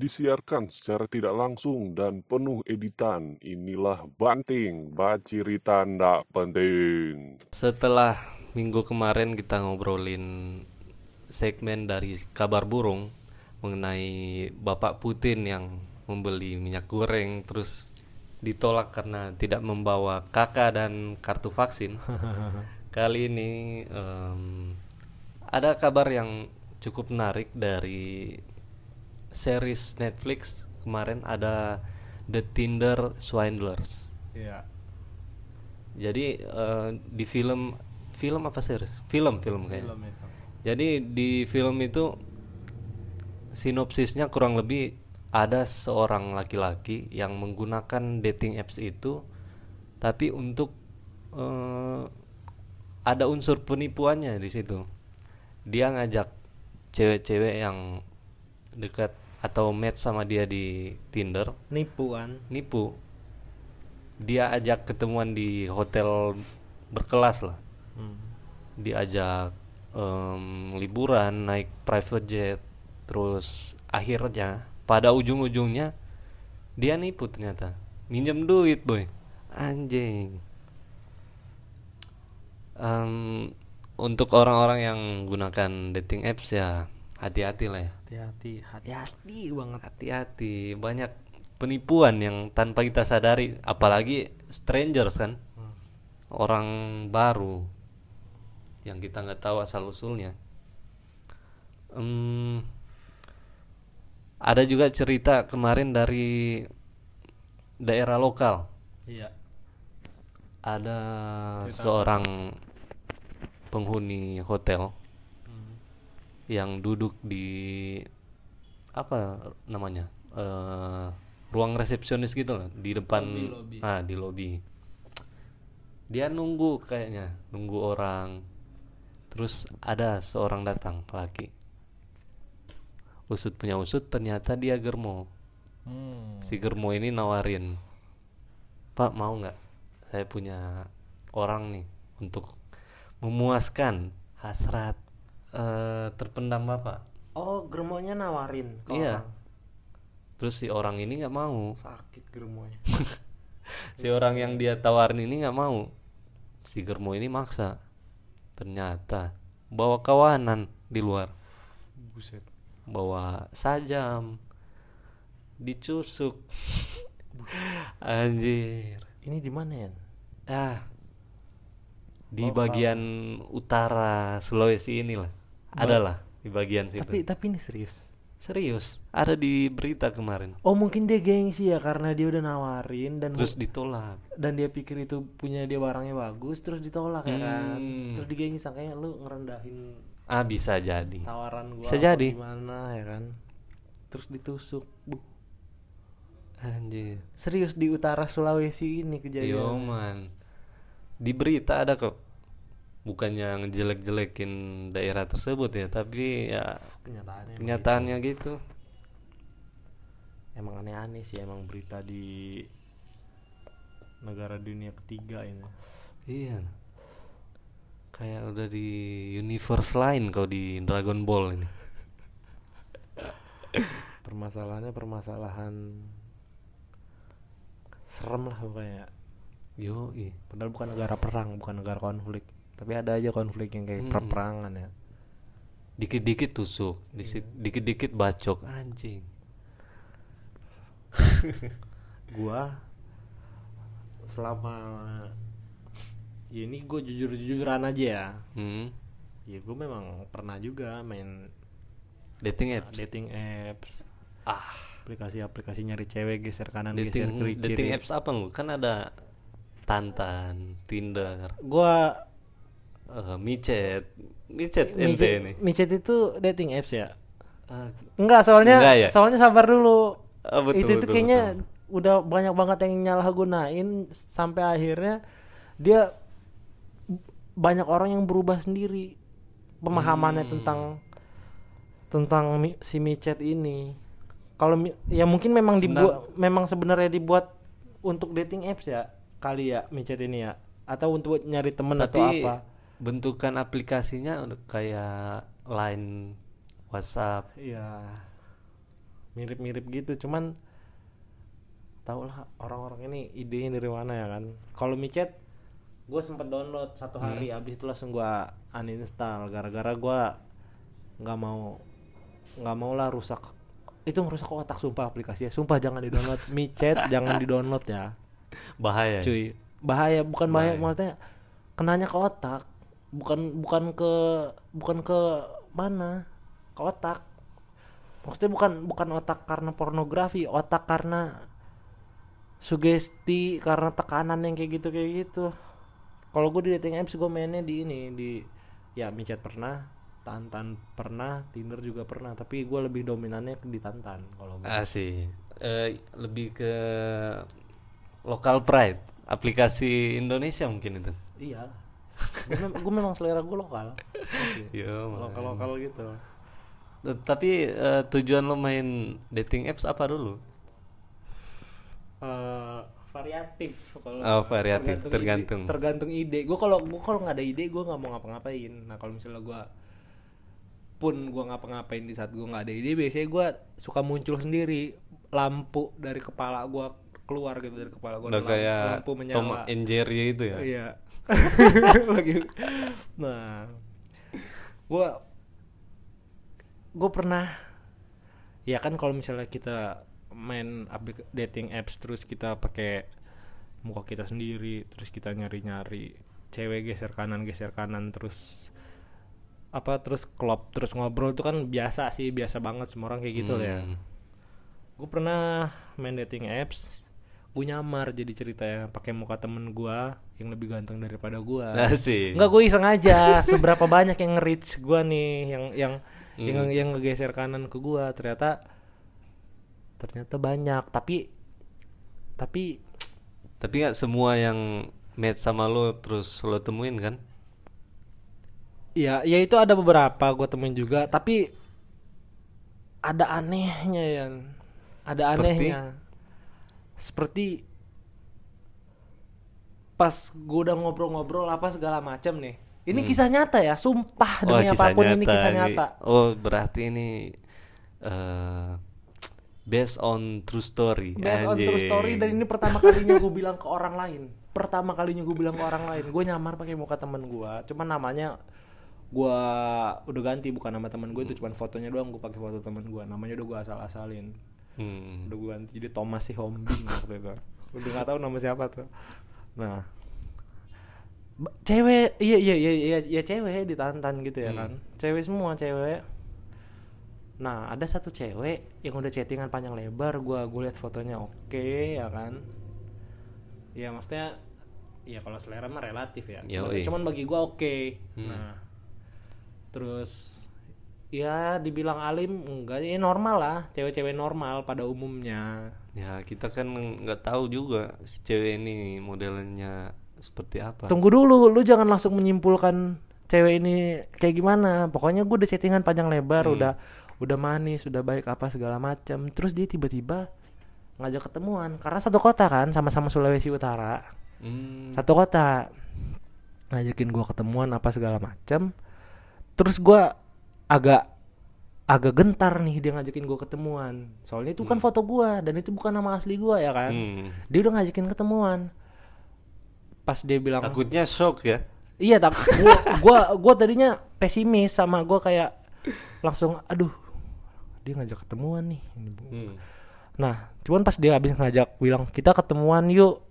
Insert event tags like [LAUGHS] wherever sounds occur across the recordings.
Disiarkan secara tidak langsung dan penuh editan. Inilah Banting, baci tanda penting. Setelah minggu kemarin kita ngobrolin segmen dari kabar burung mengenai Bapak Putin yang membeli minyak goreng terus ditolak karena tidak membawa kakak dan kartu vaksin. [LAUGHS] Kali ini em, ada kabar yang cukup menarik dari series Netflix kemarin ada The Tinder Swindlers. Iya. Jadi eh, di film film apa series? Film film kayaknya. Film itu. Jadi di film itu sinopsisnya kurang lebih ada seorang laki-laki yang menggunakan dating apps itu tapi untuk eh, ada unsur penipuannya di situ. Dia ngajak cewek-cewek yang dekat atau match sama dia di Tinder? Nipu kan. nipu. Dia ajak ketemuan di hotel berkelas lah. Hmm. diajak em, liburan naik private jet terus akhirnya pada ujung-ujungnya dia nipu ternyata. Minjem duit boy. Anjing. Em, untuk orang-orang yang gunakan dating apps ya hati-hati lah ya Hati-hati, hati-hati banget. hati-hati banyak penipuan yang tanpa kita sadari apalagi strangers kan Hmm. orang baru yang kita nggak tahu asal usulnya Em, ada juga cerita kemarin dari daerah lokal Iya. ada Cerita seorang penghuni hotel Hmm. Yang duduk di apa namanya eh ruang resepsionis gitu loh di depan Lobby, lobby. ah di lobi dia nunggu kayaknya nunggu orang terus ada seorang datang laki usut punya usut ternyata dia germo Hmm. si germo ini nawarin pak mau nggak saya punya orang nih untuk memuaskan hasrat eh, terpendam bapak Oh, germonya nawarin ke Iya. orang. terus si orang ini nggak mau. Sakit germonya. [LAUGHS] si orang yang dia tawarin ini nggak mau. Si germo ini maksa. Ternyata bawa kawanan di luar. Buset. bawa sajam. Dicusuk anjir. Ini di mana ya? ah. Di Oh, bagian utara Sulawesi inilah adalah di bagian situ Tapi tapi ini serius. serius ada di berita kemarin Oh, mungkin dia gengsi ya karena dia udah nawarin dan terus ditolak dan dia pikir itu punya dia barangnya bagus terus ditolak ya kan. Hmm. Terus digengsi sangkanya lu ngerendahin ah bisa jadi tawaran gua Bisa jadi. gimana ya kan. Terus ditusuk. Buh. anjir Serius di utara Sulawesi ini Yo kejadian. man Di berita ada kok Bukannya ngejelek-jelekin daerah tersebut ya Tapi ya Kenyataannya. kenyataannya gitu. emang aneh-aneh sih emang berita di negara dunia ketiga ini. Iya. Kayak udah di universe lain kau di Dragon Ball ini. [LAUGHS] Permasalahannya permasalahan serem lah pokoknya. Yo padahal bukan negara perang bukan negara konflik tapi ada aja konflik yang kayak Hmm. perperangan ya. Dikit-dikit tusuk disi- Dikit-dikit bacok Anjing. [LAUGHS] Gua selama ya ini gue jujur jujuran aja ya. Hmm. ya gue memang pernah juga main Dating apps. dating apps. Ah. Aplikasi-aplikasi nyari cewek geser kanan geser dating kiri. dating apps apa lu? Kan ada Tantan, Tinder, gua eh, micet, micet ente nih. micet itu dating apps ya Ah, enggak soalnya Enggak ya? soalnya sabar dulu ah, betul, itu itu betul, kayaknya betul. udah banyak banget yang nyalahgunain sampai akhirnya dia banyak orang yang berubah sendiri pemahamannya Hmm. tentang tentang mi- si micet ini kalau ya mungkin memang dibuat memang sebenarnya dibuat untuk dating apps ya kali ya micet ini ya atau untuk nyari temen atau Tapi apa bentukan aplikasinya udah kayak Line, WhatsApp. Iya. Mirip-mirip gitu cuman tau lah orang-orang ini idenya dari mana ya kan. Kalau micet gue sempet download satu hari abis itu langsung gue uninstall. Gara-gara gue nggak mau nggak mau lah rusak. Itu ngerusak otak sumpah aplikasinya sumpah jangan di download [LAUGHS] micet jangan di download ya. Bahaya. ya? cuy. Bahaya bukan bahaya, Bahaya. maksudnya kenanya ke otak bukan bukan ke bukan ke mana? Ke otak. Maksudnya bukan bukan otak karena pornografi otak karena sugesti karena tekanan yang kayak gitu kayak gitu. Kalau gue di dating apps gue mainnya di ini di ya micet pernah tantan pernah tinder juga pernah tapi gue lebih dominannya ke di tantan kalau gue Asik. Eh, lebih ke local pride, aplikasi Indonesia mungkin itu. iya gue, mem- gue memang selera gue lokal Yo, lokal lokal gitu Tapi eh, tujuan lo main dating apps apa dulu? Eh, variatif kalau Oh, variatif, tergantung. ide, tergantung ide gue kalau gue kalau nggak ada ide gue nggak mau ngapa-ngapain nah kalau misalnya gue pun gue ngapa-ngapain di saat gue nggak ada ide biasanya gue suka muncul sendiri lampu dari kepala gue keluar gitu dari kepala gue Udah kayak lampu Tom menyala and Jerry itu ya. Iya. [LAUGHS] Lagi. Nah, gua gue pernah ya kan kalau misalnya kita main dating apps terus kita pakai muka kita sendiri terus kita nyari-nyari cewek geser kanan geser kanan terus apa terus klop terus ngobrol itu kan biasa sih biasa banget semua orang kayak gitu ya Hmm. gue pernah main dating apps gue nyamar jadi cerita ya pakai muka temen gue yang lebih ganteng daripada gue Asik. Enggak gue iseng aja [LAUGHS] seberapa banyak yang nge-reach gue nih yang yang Hmm. yang yang ngegeser kanan ke gue ternyata ternyata banyak tapi tapi Tapi nggak semua yang match sama lo terus lo temuin kan? ya ya itu ada beberapa gue temuin juga tapi ada anehnya ya ada Seperti? anehnya seperti pas gue udah ngobrol-ngobrol apa segala macam nih ini kisah nyata ya sumpah demi kisah apa pun ini nyata kisah nih. nyata Oh, berarti ini eh based on true story. Based on true story dan ini pertama kalinya gue [LAUGHS] bilang ke orang lain. Pertama kalinya gue bilang ke orang lain. Gue nyamar pakai muka temen gue. Cuman namanya gue udah ganti bukan nama temen gue itu cuman fotonya doang gue pakai foto temen gue. Namanya udah gue asal-asalin. Hmm. Udah gue ganti jadi Thomas si Hombing waktu [LAUGHS] itu. Udah gak tahu nama siapa tuh. Nah, cewek iya iya iya iya iya cewek ditantan gitu ya kan. Cewek semua cewek. Nah, ada satu cewek yang udah chattingan panjang lebar, gua gua lihat fotonya oke ya kan. Ya maksudnya ya kalau selera mah relatif ya. Yoi. cuman bagi gua oke. Hmm. Nah, terus ya dibilang alim enggak ya normal lah, cewek-cewek normal pada umumnya. Ya, kita kan nggak tahu juga si cewek ini modelnya seperti apa. Tunggu dulu, lu jangan langsung menyimpulkan cewek ini kayak gimana. Pokoknya gue udah chattingan panjang lebar, Hmm. udah udah manis, udah baik apa segala macam. Terus dia tiba-tiba ngajak ketemuan karena satu kota kan, sama-sama Sulawesi Utara. Hmm. Satu kota. Ngajakin gua ketemuan apa segala macam. Terus gua agak agak gentar nih dia ngajakin gua ketemuan. Soalnya itu kan foto gua dan itu bukan nama asli gua ya kan. Hmm. Dia udah ngajakin ketemuan. Pas dia bilang Takutnya shock ya. Iya tak gua, gua gua tadinya pesimis sama gua kayak langsung aduh dia ngajak ketemuan nih. Hmm. Nah, cuman pas dia habis ngajak bilang kita ketemuan yuk.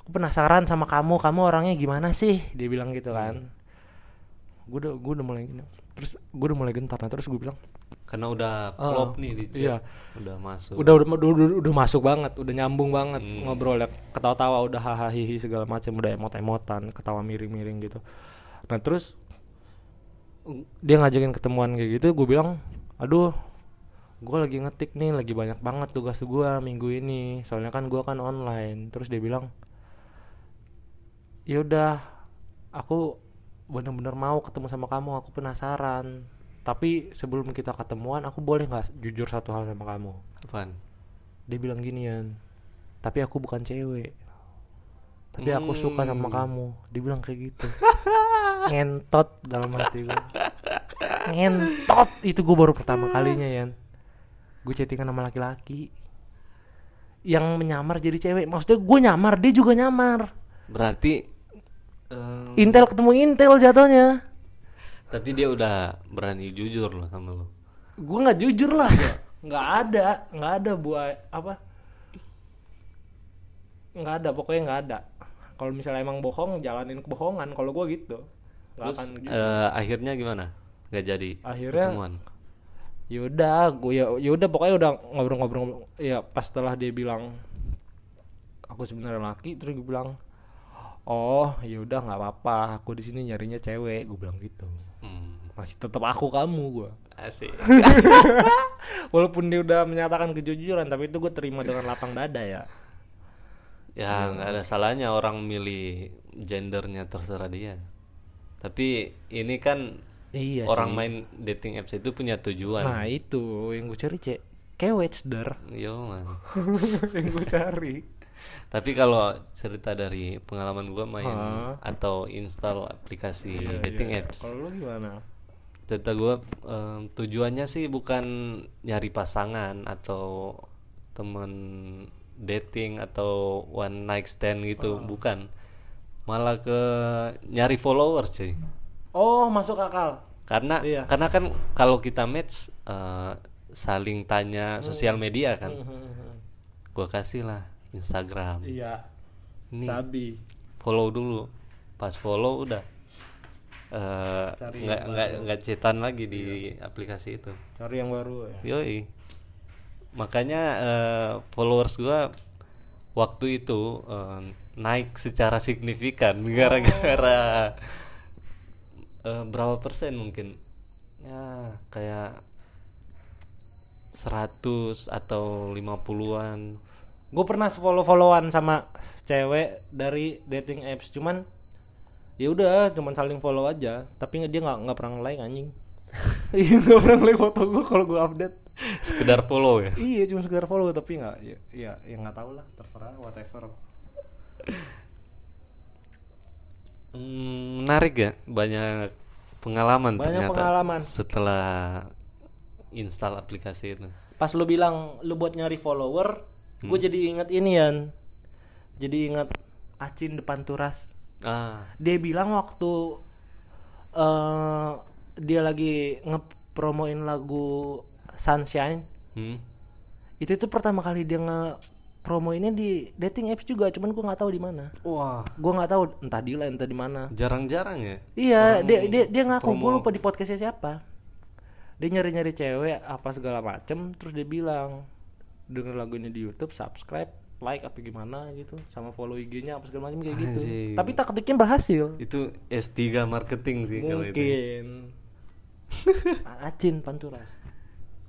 Aku penasaran sama kamu, kamu orangnya gimana sih? Dia bilang gitu kan. Gue udah gue udah mulai gini. Terus gue udah mulai gentar. Nah, terus gue bilang, Karena udah Oh, klop nih di chat. iya. Udah masuk. udah udah, udah udah udah masuk banget, udah nyambung banget Hmm. ngobrol ya, ketawa-tawa, udah hahaha hihi segala macam, udah emot-emotan, ketawa miring-miring gitu. Nah, terus dia ngajakin ketemuan kayak gitu, gue bilang, aduh, gue lagi ngetik nih lagi banyak banget tugas gue minggu ini soalnya kan gue kan online terus dia bilang ya udah aku bener-bener mau ketemu sama kamu aku penasaran. Tapi sebelum kita ketemuan aku boleh nggak jujur satu hal sama kamu? Apaan? dia bilang ginian tapi aku bukan cewek. Tapi aku suka sama Hmm. kamu. Dia bilang kayak gitu. [LAUGHS] Ngentot dalam hati gue ngentot. Itu gue baru pertama kalinya Yan. Gue chattingan sama laki-laki yang menyamar jadi cewek. Maksudnya gue nyamar dia juga nyamar. Berarti eh, intel ketemu intel jatuhnya. Tapi dia udah berani jujur loh sama lo. gue nggak jujur lah. Nggak ada. Nggak ada buat apa? Nggak ada. Pokoknya nggak ada. Kalau misalnya emang bohong jalanin kebohongan. Kalau gue gitu. Terus akan eh, akhirnya gimana? Gak jadi Akhirnya- ketemuan. yaudah gue ya yaudah pokoknya udah ngobrol-ngobrol ya pas setelah dia bilang aku sebenarnya laki terus gue bilang oh yaudah nggak apa-apa aku di sini nyarinya cewek gue bilang gitu Hmm, masih tetap aku kamu gue asik. [LAUGHS] walaupun dia udah menyatakan kejujuran tapi itu gue terima dengan lapang dada ya ya nggak ada salahnya orang milih gendernya terserah dia. Tapi ini kan iya orang sih. main dating apps itu punya tujuan. nah itu yang gue cari cek kewet dar Yo man. [LAUGHS] yang gue cari Tapi kalau cerita dari pengalaman gua main Hah? atau install aplikasi dating apps, kalau lu gimana cerita gua em, tujuannya sih bukan nyari pasangan atau temen dating atau one night stand gitu, bukan. Malah ke nyari followers sih. oh masuk akal Karena Iya. karena kan kalau kita match eh, saling tanya sosial media kan. Gua kasih lah Instagram. iya. Nih. sabi. follow dulu. Pas follow udah eh, Cari nggak nggak nggak cetan lagi di aplikasi itu. Cari yang baru ya. Yoi. Makanya eh, followers gua waktu itu eh, naik secara signifikan gara-gara eh, berapa persen mungkin? Ya kayak 100 atau 50-an gue pernah follow followan sama cewek dari dating apps cuman ya udah cuman saling follow aja. Tapi dia nggak nggak pernah like anjing. [LAUGHS] Iya nggak pernah like foto gue kalau gue update. Sekedar follow ya? Iya cuma sekedar follow tapi nggak ya ya ya nggak tahu lah terserah whatever. Hmm, menarik ya, banyak pengalaman Banyak ternyata pengalaman. setelah install aplikasi itu. pas lu bilang lu buat nyari follower gue jadi inget ini Yan. Jadi inget Acin depan turas. Ah, dia bilang waktu eh dia lagi ngepromoin lagu Sunshine. Hmm? itu itu pertama kali dia ngepromoinnya di dating apps juga cuman gue nggak tahu di mana. Wah, gue nggak tahu entah di line entah di mana. Jarang-jarang ya. iya dia dia dia ngaku gue promo. lupa di podcastnya siapa. Dia nyari nyari cewek apa segala macem terus dia bilang denger lagu ini di YouTube subscribe like atau gimana gitu sama follow IG-nya apa segala macam kayak gitu Anjing. tapi taktiknya berhasil Itu S3 marketing sih kalau itu. mungkin [LAUGHS] Acin Panturas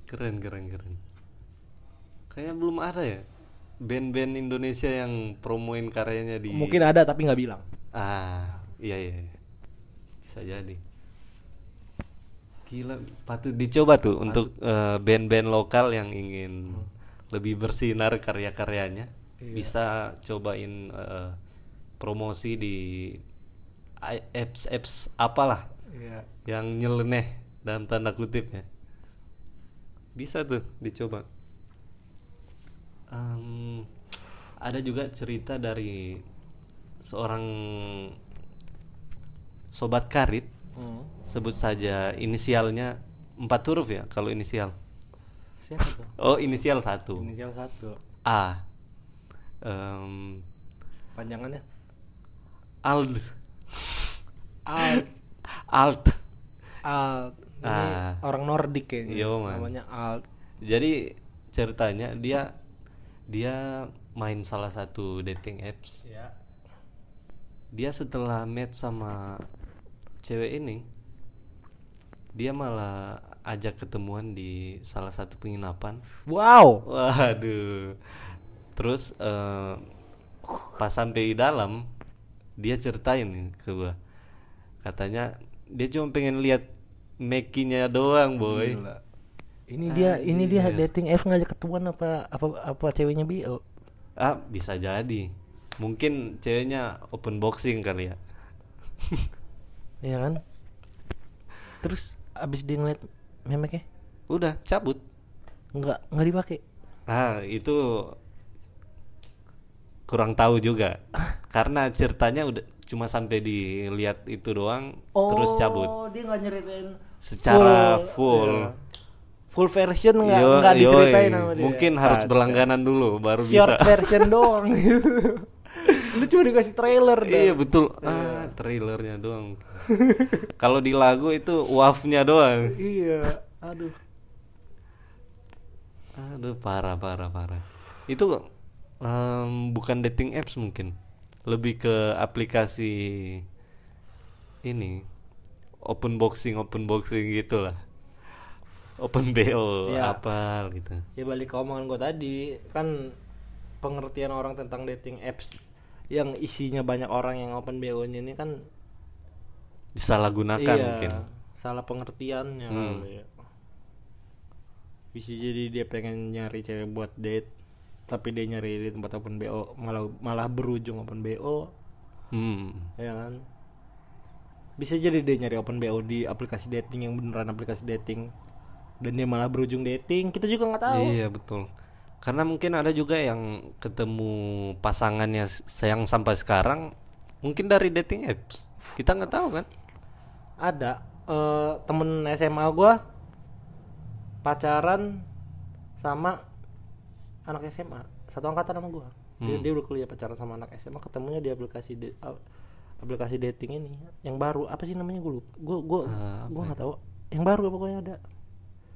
Keren, keren, keren. Kayaknya belum ada ya band-band Indonesia yang promoin karyanya di mungkin ada tapi nggak bilang Ah, iya iya. iya. Bisa jadi. Gila, patut dicoba tuh untuk eh, band-band lokal yang ingin lebih bersinar karya-karyanya. Bisa cobain eh, promosi di i- apps-apps apalah Iya. yang nyeleneh dalam tanda kutip ya. Bisa tuh dicoba. Em, ada juga cerita dari seorang sobat karit Hmm. sebut saja inisialnya empat huruf ya kalau inisial siapa tuh? Oh inisial satu. Inisial satu. A. Em, panjangannya? Ald. Alt Alt Alt ini Ah. orang Nordik kayaknya Iya, man. namanya Alt jadi ceritanya dia dia main salah satu dating apps. Ya dia setelah match sama cewek ini dia malah ajak ketemuan di salah satu penginapan Wow. Waduh. Terus eh, pas sampai di dalam dia ceritain nih ke gua. Katanya dia cuma pengen lihat makinya doang, boy. Ini dia ini dia dating apps ngajak ketemuan apa apa apa ceweknya bio. Ah, bisa jadi. Mungkin ceweknya open boxing kali ya. Iya kan? [LAUGHS] Terus abis dia ngeliat memeknya Udah, cabut. nggak nggak dipakai. Ah, itu kurang tahu juga. Karena ceritanya udah cuma sampai dilihat itu doang terus cabut. Oh, dia nggak nyeritain Secara full. iya. full version nggak nggak yoi. diceritain sama dia. Mungkin harus Kacau. berlangganan dulu baru short bisa. version [LAUGHS] doang. [LAUGHS] Lu cuma dikasih trailer dah. Iya betul. Ah, trailernya doang. [LAUGHS] Kalau di lagu itu wafnya doang. Iya. Aduh. Aduh parah parah parah. Itu em, bukan dating apps mungkin. Lebih ke aplikasi ini open boxing open boxing gitulah. Open BO Iya. apa gitu. Ya balik ke omongan gue tadi kan pengertian orang tentang dating apps yang isinya banyak orang yang open BO-nya ini kan Disalahgunakan iya, mungkin. salah pengertiannya Hmm. ya. Bisa jadi dia pengen nyari cewek buat date tapi dia nyari di tempat open BO malah malah berujung open BO Hmm. ya kan bisa jadi dia nyari open BO di aplikasi dating yang beneran aplikasi dating dan dia malah berujung dating kita juga nggak tahu Iya betul. Karena mungkin ada juga yang ketemu pasangannya s- yang sampai sekarang mungkin dari dating apps. Kita nggak tahu kan? ada. Eh, temen SMA gua pacaran sama anak SMA satu angkatan sama dia, Hmm. dia udah kuliah pacaran sama anak SMA ketemunya di aplikasi de- aplikasi dating ini. Yang baru apa sih namanya? Lupa. Gua gua Ah, gua nggak tahu. Yang baru pokoknya ada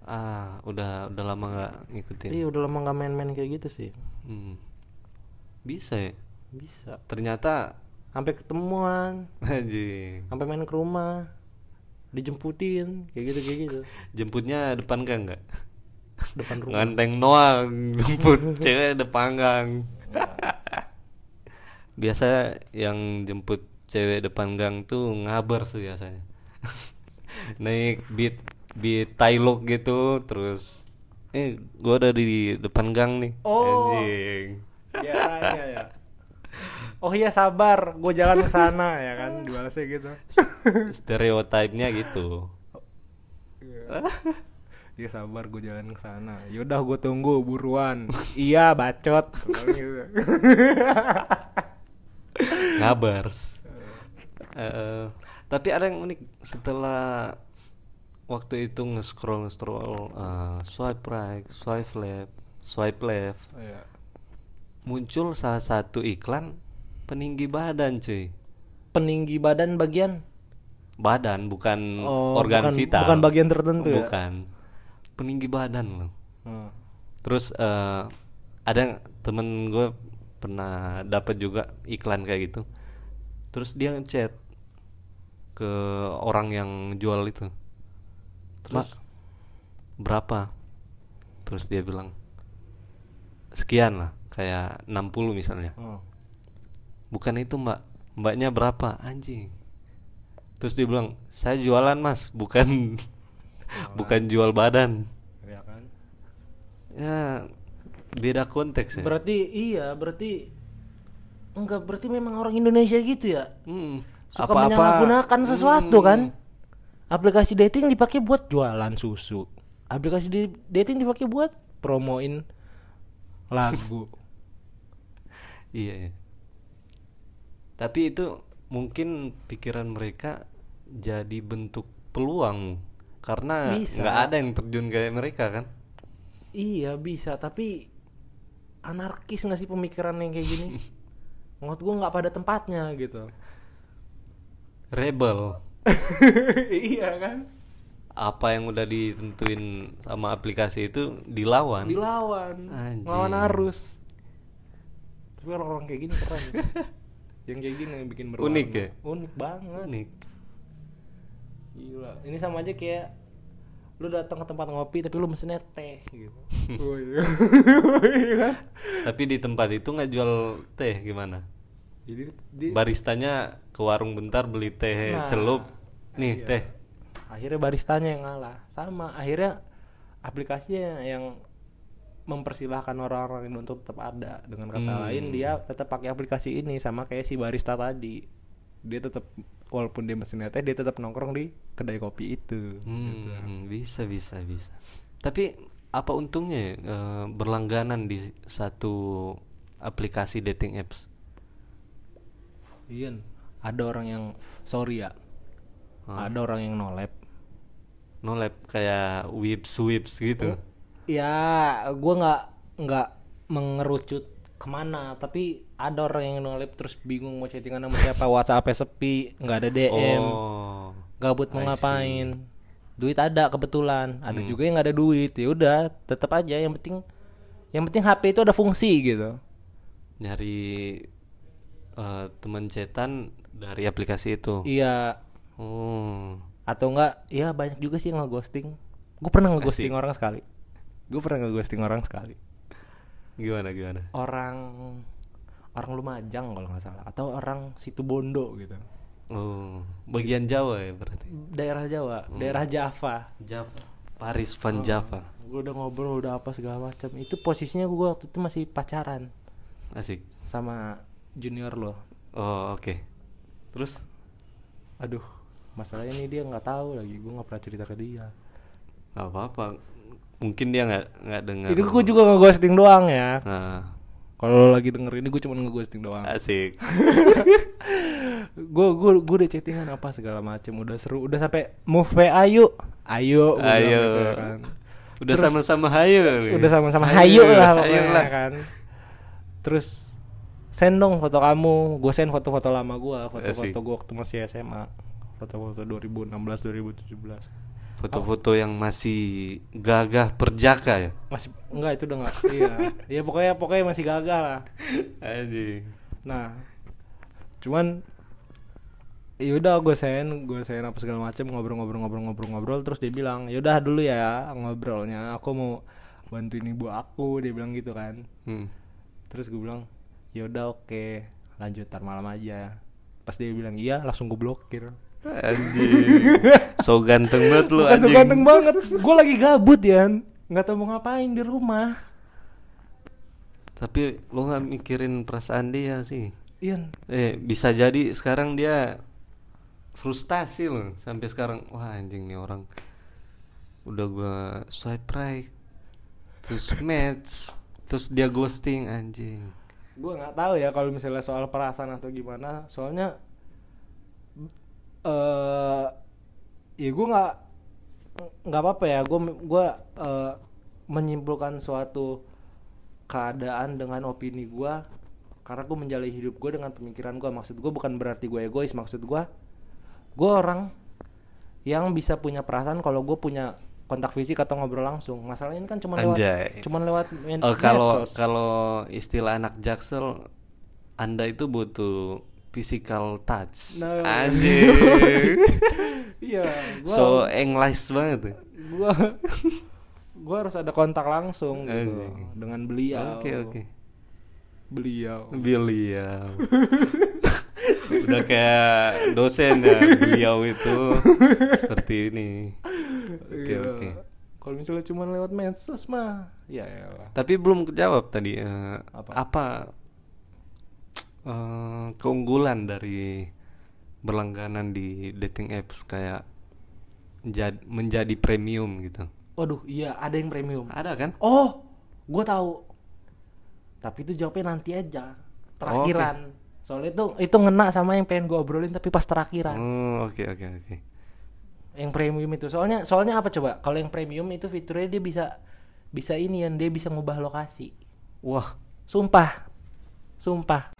Ah, udah udah lama nggak ngikutin. iya udah lama nggak main-main kayak gitu sih Hmm. Bisa ya. bisa Ternyata sampai ketemuan anjing. sampai main ke rumah dijemputin kayak gitu kayak gitu [LAUGHS] Jemputnya depan gang nggak? depan rumah Nganteng doang jemput [LAUGHS] cewek depan gang. Biasa yang jemput cewek depan gang tuh ngabar sih biasanya. [LAUGHS] Naik beat beat Tailok gitu terus eh gua ada di depan gang nih. Oh. Anjing. ya ya ya oh iya sabar gue jalan ke sana ya kan dibalasnya gitu Stereotipnya gitu. Iya sabar gue jalan ke sana. Yaudah gue tunggu buruan. iya bacot. Gitu. ngabars Eh, tapi ada yang unik setelah waktu itu nge-scroll nge-scroll eh, swipe right swipe left swipe left. Iya. muncul salah satu iklan peninggi badan cuy. Peninggi badan bagian? Badan bukan Oh, organ bukan- vital. bukan bagian tertentu ya? bukan. Peninggi badan loh. Hmm. terus eh, ada temen gue pernah dapat juga iklan kayak gitu. Terus dia ngechat ke orang yang jual itu Mak, berapa terus dia bilang sekian lah kayak 60 misalnya Oh. bukan itu mbak mbaknya berapa anjing terus dia bilang saya jualan mas bukan [LAUGHS] bukan jual badan Ya kan? ya beda konteks ya Berarti iya, berarti enggak berarti memang orang Indonesia gitu ya. Hmm, Suka menyalahgunakan sesuatu Hmm. kan. Aplikasi dating dipakai buat jualan susu. Aplikasi di- dating dipakai buat promoin lagu. [LAUGHS] Iya. iya. Tapi itu mungkin pikiran mereka jadi bentuk peluang karena nggak ada yang terjun kayak mereka kan. iya bisa, tapi anarkis nggak sih pemikiran yang kayak gini? [LAUGHS] Menurut gua nggak pada tempatnya gitu. Rebel. Iya kan? Apa yang udah ditentuin sama aplikasi itu dilawan. Dilawan, Anjing. lawan arus. Tapi orang-orang kayak gini keren. [LAUGHS] yang kayak gini yang bikin berwarna. Unik ya? Unik banget. Unik. Gila. Ini sama aja kayak lu datang ke tempat ngopi tapi lu mesennya teh gitu [LAUGHS] oh iya [LAUGHS] Iya kan? Tapi di tempat itu nggak jual teh gimana? Jadi di- Baristanya ke warung bentar beli teh Nah, celup. Nih iya. teh. akhirnya baristanya yang ngalah sama akhirnya aplikasinya yang mempersilahkan orang-orang ini untuk tetap ada dengan kata Hmm. lain dia tetap pakai aplikasi ini sama kayak si barista tadi dia tetap walaupun dia mesinnya teh dia tetap nongkrong di kedai kopi itu gitu. Hmm, bisa bisa bisa. Tapi apa untungnya ya, eh, berlangganan di satu aplikasi dating apps? Iya, ada orang yang sorry ya, ada orang yang nolep. Nolep kayak whips whips gitu. Ya, gua nggak nggak mengerucut ke mana, tapi ada orang yang nolep terus bingung mau chattingan sama siapa, [LAUGHS] WhatsApp sepi, nggak ada DM, Oh. gabut mau ngapain. Duit ada kebetulan, ada juga yang nggak ada duit. Ya udah, tetap aja yang penting yang penting HP itu ada fungsi gitu. Nyari eh, teman cetan dari aplikasi itu. Iya, Oh. atau enggak ya banyak juga sih yang ngeghosting gue pernah ngeghosting orang sekali gue pernah ngeghosting orang sekali Gimana gimana? orang orang Lumajang kalau nggak salah atau orang situ Bondo gitu Oh, bagian Jawa ya berarti. daerah Jawa daerah Java Java. Paris Van Java. gue udah ngobrol udah apa segala macam itu posisinya gue waktu itu masih pacaran Asik. sama junior lo Oh, oke. Terus aduh masalahnya ini dia nggak tahu lagi gue nggak pernah cerita ke dia nggak apa-apa. Mungkin dia nggak nggak dengar. ini gue juga ngeghosting doang ya Nah, kalau lo lagi denger ini gue cuma ngeghosting doang asik. gue gue gue udah chattingan apa segala macem udah seru udah sampai move yuk ayo bilang Ayo. gitu ya kan. Udah sama-sama hayo. udah sama-sama hayo lah pokoknya hayo lah. kan terus send dong foto kamu gue send foto-foto lama gue foto-foto gue waktu masih SMA foto-foto 2016 2017 Foto-foto yang masih gagah perjaka ya. masih enggak itu udah enggak iya ya pokoknya pokoknya masih gagal lah Anjing. Nah, cuman yaudah gue send, gue send apa segala macem ngobrol-ngobrol-ngobrol-ngobrol-ngobrol terus dia bilang yaudah dulu ya ngobrolnya, aku mau bantuin ibu aku, dia bilang gitu kan. Hmm. Terus gue bilang yaudah oke lanjut tar malam aja. Pas dia bilang iya langsung gue blokir. Anjing. so ganteng banget lu Bukan [LAUGHS] so anjing. ganteng banget, gue lagi gabut ya, nggak tahu mau ngapain di rumah. Tapi lu nggak mikirin perasaan dia sih. Ian, Eh, bisa jadi sekarang dia frustasi loh sampai sekarang wah anjing nih orang udah gua swipe right terus match terus dia ghosting anjing gue nggak tahu ya kalau misalnya soal perasaan atau gimana. Soalnya eh ya gue nggak nggak apa apa ya. Gue gue eh, menyimpulkan suatu keadaan dengan opini gue karena gue menjalani hidup gue dengan pemikiran gue maksud gue bukan berarti gue egois. Maksud gue gue orang yang bisa punya perasaan kalau gue punya kontak fisik atau ngobrol langsung. Masalahnya ini kan cuma lewat cuman lewat oh kalau medsos. kalau istilah anak jaksel anda itu butuh physical touch. Nah. anjing. [LAUGHS] Iya gua so English banget gua gua harus ada kontak langsung gitu dengan beliau. Oke oke. Beliau. Beliau [LAUGHS] udah kayak dosen ya [LAUGHS] beliau itu. Seperti ini. Oke Iya. oke. Kalau misalnya cuma lewat medsos mah ya ya lah. tapi belum kejawab tadi eh, Apa? apa, eh, keunggulan dari berlangganan di dating apps kayak jad- menjadi premium gitu? Waduh iya ada yang premium. Ada kan? Oh gua tahu. Tapi itu jawabnya nanti aja terakhiran soalnya itu itu ngena sama yang pengen gua obrolin tapi pas terakhiran. Oh oke oke oke. Yang premium itu. Soalnya soalnya apa coba? Kalau yang premium itu fiturnya dia bisa bisa ini yang dia bisa ngubah lokasi. Wah. Sumpah. Sumpah